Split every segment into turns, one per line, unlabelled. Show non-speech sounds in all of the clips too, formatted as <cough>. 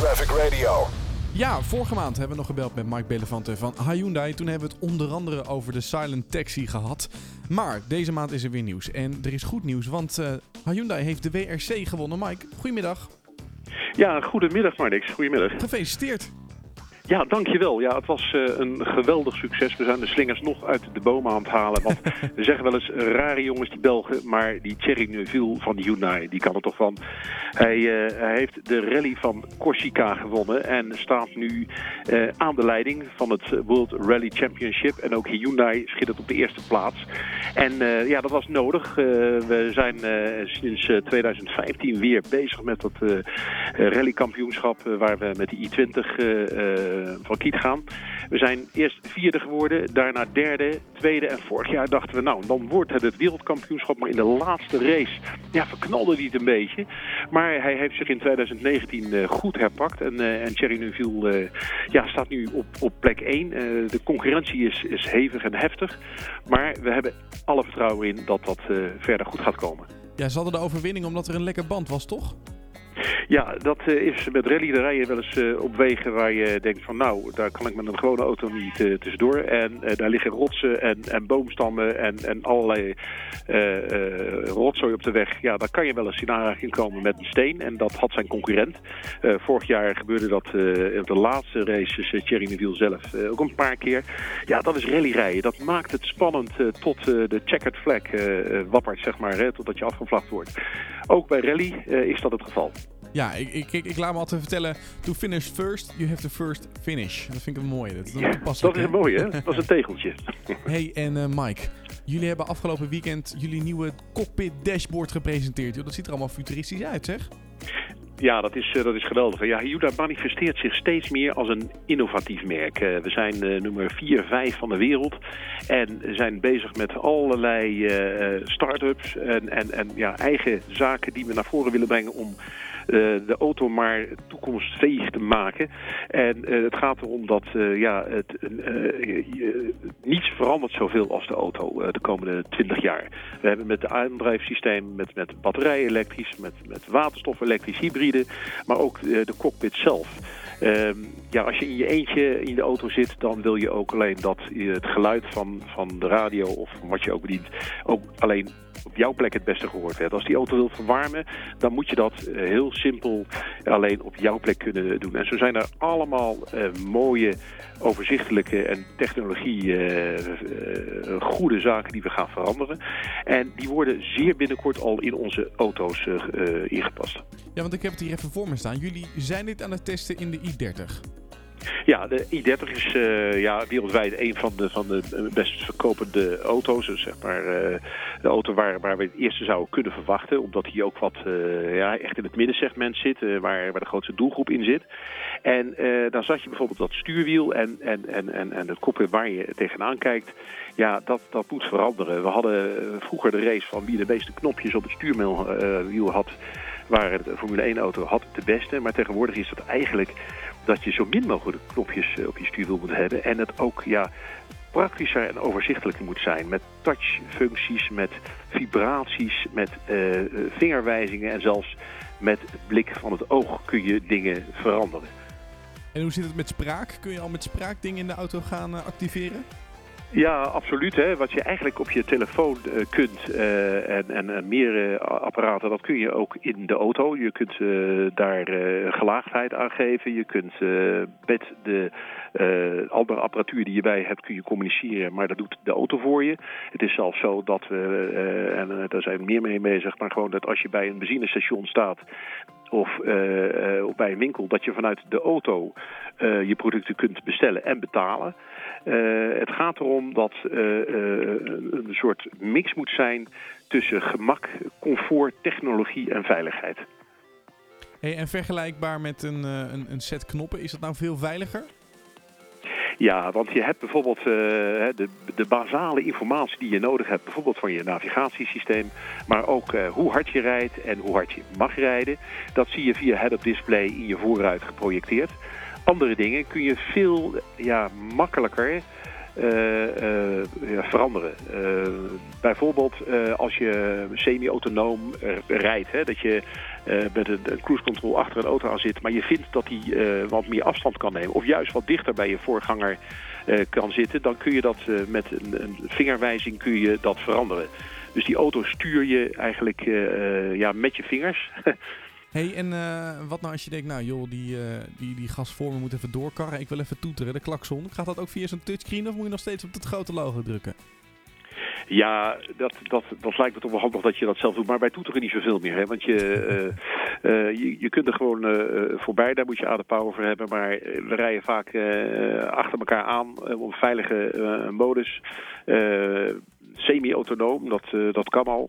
Traffic Radio.
Ja, vorige maand hebben we nog gebeld met Mike Belevante van Hyundai. Toen hebben we het onder andere over de Silent Taxi gehad. Maar deze maand is er weer nieuws. En er is goed nieuws, want uh, Hyundai heeft de WRC gewonnen. Mike, goedemiddag.
Ja, goedemiddag Marnix. Goedemiddag.
Gefeliciteerd.
Ja, dankjewel. Ja, het was uh, een geweldig succes. We zijn de slingers nog uit de bomen aan het halen. Want <laughs> we zeggen wel eens rare jongens, die Belgen. Maar die Thierry Neuville van de Hyundai, die kan er toch van. Hij, uh, hij, heeft de rally van Corsica gewonnen. En staat nu uh, aan de leiding van het World Rally Championship. En ook Hyundai schittert op de eerste plaats. En ja, dat was nodig. we zijn sinds 2015 weer bezig met dat rallykampioenschap. waar we met de i20 eh, van Kiet gaan. We zijn eerst vierde geworden, daarna derde, tweede en vorig jaar dachten we nou, dan wordt het het wereldkampioenschap. Maar in de laatste race ja, verknalde hij het een beetje. Maar hij heeft zich in 2019 uh, goed herpakt en, en Thierry Neuville ja, staat nu op, op plek 1. de concurrentie is, is hevig en heftig, maar we hebben alle vertrouwen in dat dat verder goed gaat komen.
Ja, ze hadden de overwinning omdat er een lekker band was, toch?
Ja, dat uh, is met rally de rijden wel eens uh, op wegen waar je denkt van nou, daar kan ik met een gewone auto niet uh, tussendoor. En daar liggen rotsen en, en boomstammen en, en allerlei rotzooi op de weg. Ja, daar kan je wel eens in aanraking komen met een steen. En dat had zijn concurrent. vorig jaar gebeurde dat op de laatste races, Thierry Neville zelf, ook een paar keer. Ja, dat is rallyrijden. Dat maakt het spannend tot de checkered flag wappert, zeg maar, totdat je afgevlacht wordt. Ook bij rally is dat het geval.
Ja, ik, ik, ik, ik, laat me altijd vertellen, to finish first, you have to first finish. Dat vind ik een mooie. Dat,
ja, dat is een mooie, hè? <laughs> Dat is een tegeltje.
hey, en uh, Mike, jullie hebben afgelopen weekend jullie nieuwe cockpit dashboard gepresenteerd. Dat ziet er allemaal futuristisch uit, zeg.
Ja, dat is, uh, dat is geweldig. Ja, Hyundai manifesteert zich steeds meer als een innovatief merk. Uh, we zijn uh, nummer 4, 5 van de wereld. En zijn bezig met allerlei start-ups en, en, en ja, eigen zaken die we naar voren willen brengen om de auto maar toekomstfähig te maken. En het gaat erom dat ja, het, niets verandert zoveel als de auto de komende 20 jaar. We hebben met de aandrijfsysteem, met, met batterij elektrisch, met, met waterstof elektrisch, hybride, maar ook de cockpit zelf. Um, ja, als je in je eentje in de auto zit, dan wil je ook alleen dat het geluid van, van de radio of wat je ook bedient, ook alleen op jouw plek het beste gehoord werd. Als die auto wil verwarmen, dan moet je dat eh, heel simpel alleen op jouw plek kunnen doen. En zo zijn er allemaal uh, mooie, overzichtelijke en technologie uh, goede zaken die we gaan veranderen. En die worden zeer binnenkort al in onze auto's ingepast.
Ja, want ik heb het hier even voor me staan. Jullie zijn dit aan het testen in de i30.
Ja, de i30 is uh, ja, wereldwijd een van de, van de best verkopende auto's. Dus zeg maar uh, de auto waar, waar we het eerste zouden kunnen verwachten. Omdat hij ook wat ja, echt in het middensegment zit, waar, waar de grootste doelgroep in zit. En dan zag je bijvoorbeeld dat stuurwiel en, en, en, en, en het kopje waar je tegenaan kijkt. Ja, dat, dat moet veranderen. We hadden vroeger de race van wie de meeste knopjes op het stuurwiel had waar de Formule 1 auto had de beste. Maar tegenwoordig is dat eigenlijk dat je zo min mogelijk knopjes eh, op je stuurwiel moet hebben. En het ook ja, praktischer en overzichtelijker moet zijn. Met touchfuncties, met vibraties, met uh, vingerwijzingen en zelfs met blik van het oog kun je dingen veranderen.
En hoe zit het met spraak? Kun je al met spraak dingen in de auto gaan activeren?
Ja, absoluut. Hè. Wat je eigenlijk op je telefoon uh, kunt uh, en, en, en meer uh, apparaten, dat kun je ook in de auto. Je kunt daar gelaagdheid aan geven. Je kunt met de andere apparatuur die je bij hebt, kun je communiceren. Maar dat doet de auto voor je. Het is zelfs zo dat we, en daar zijn meer mee bezig, maar gewoon dat als je bij een benzinestation staat of bij een winkel, dat je vanuit de auto je producten kunt bestellen en betalen. Uh, het gaat erom dat uh, uh, een soort mix moet zijn tussen gemak, comfort, technologie en veiligheid.
Hey, en vergelijkbaar met een, een, een set knoppen, is dat nou veel veiliger?
Ja, want je hebt bijvoorbeeld uh, de, de basale informatie die je nodig hebt, bijvoorbeeld van je navigatiesysteem, maar ook uh, hoe hard je rijdt en hoe hard je mag rijden. Dat zie je via head-up display in je voorruit geprojecteerd andere dingen kun je veel ja, makkelijker uh, uh, ja, veranderen. Uh, bijvoorbeeld als je semi-autonoom rijdt, hè, dat je met een, een, cruise control achter een auto aan zit. Maar je vindt dat die wat meer afstand kan nemen. Of juist wat dichter bij je voorganger kan zitten. Dan kun je dat met een, een, vingerwijzing kun je dat veranderen. Dus die auto stuur je eigenlijk ja, met je vingers. <laughs>
hey, en wat nou als je denkt, nou joh, die, uh, die, die moet even doorkarren. Ik wil even toeteren, de klakson. Gaat dat ook via zo'n touchscreen of moet je nog steeds op het grote logo drukken?
Ja, dat, dat, dat lijkt me toch wel handig dat je dat zelf doet. Maar bij toeteren niet zoveel meer. Hè? Want je, uh, je, je, kunt er gewoon uh, voorbij. Daar moet je power voor hebben. Maar we rijden vaak achter elkaar aan op een veilige modus. Semi-autonoom, dat, dat kan al.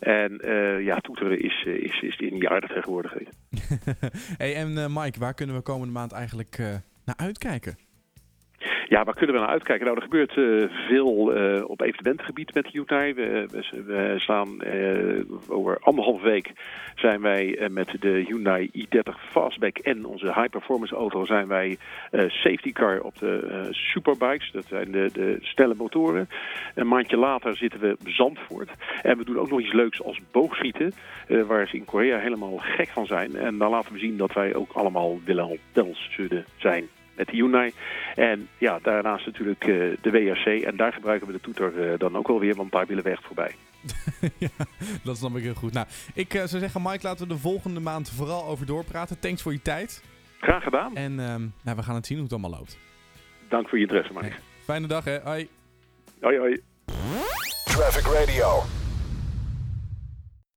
En ja, toeteren is, is, is in jaren tegenwoordig. <laughs>
hey, en Mike, waar kunnen we komende maand eigenlijk naar uitkijken?
Ja, waar kunnen we naar uitkijken? Nou, er gebeurt uh, veel uh, op evenementengebied met Hyundai. We, we, staan uh, over anderhalf week zijn wij met de Hyundai i30 Fastback en onze high performance auto zijn wij safety car op de superbikes. Dat zijn de, de snelle motoren. Een maandje later zitten we op Zandvoort. En we doen ook nog iets leuks als boogschieten. waar ze in Korea helemaal gek van zijn. En dan laten we zien dat wij ook allemaal willen zullen zijn met de Hyundai. En ja, daarnaast natuurlijk uh, de WRC. En daar gebruiken we de toeter uh, dan ook alweer, want daar willen we echt voorbij. <laughs>
ja, dat snap ik heel goed. Nou, ik uh, zou zeggen, Mike, laten we de volgende maand vooral over doorpraten. Thanks voor je tijd.
Graag gedaan.
En um, nou, we gaan het zien hoe het allemaal loopt.
Dank voor je interesse, Mike. Hey,
fijne dag, hè. Hoi.
Hoi, hoi. Traffic Radio.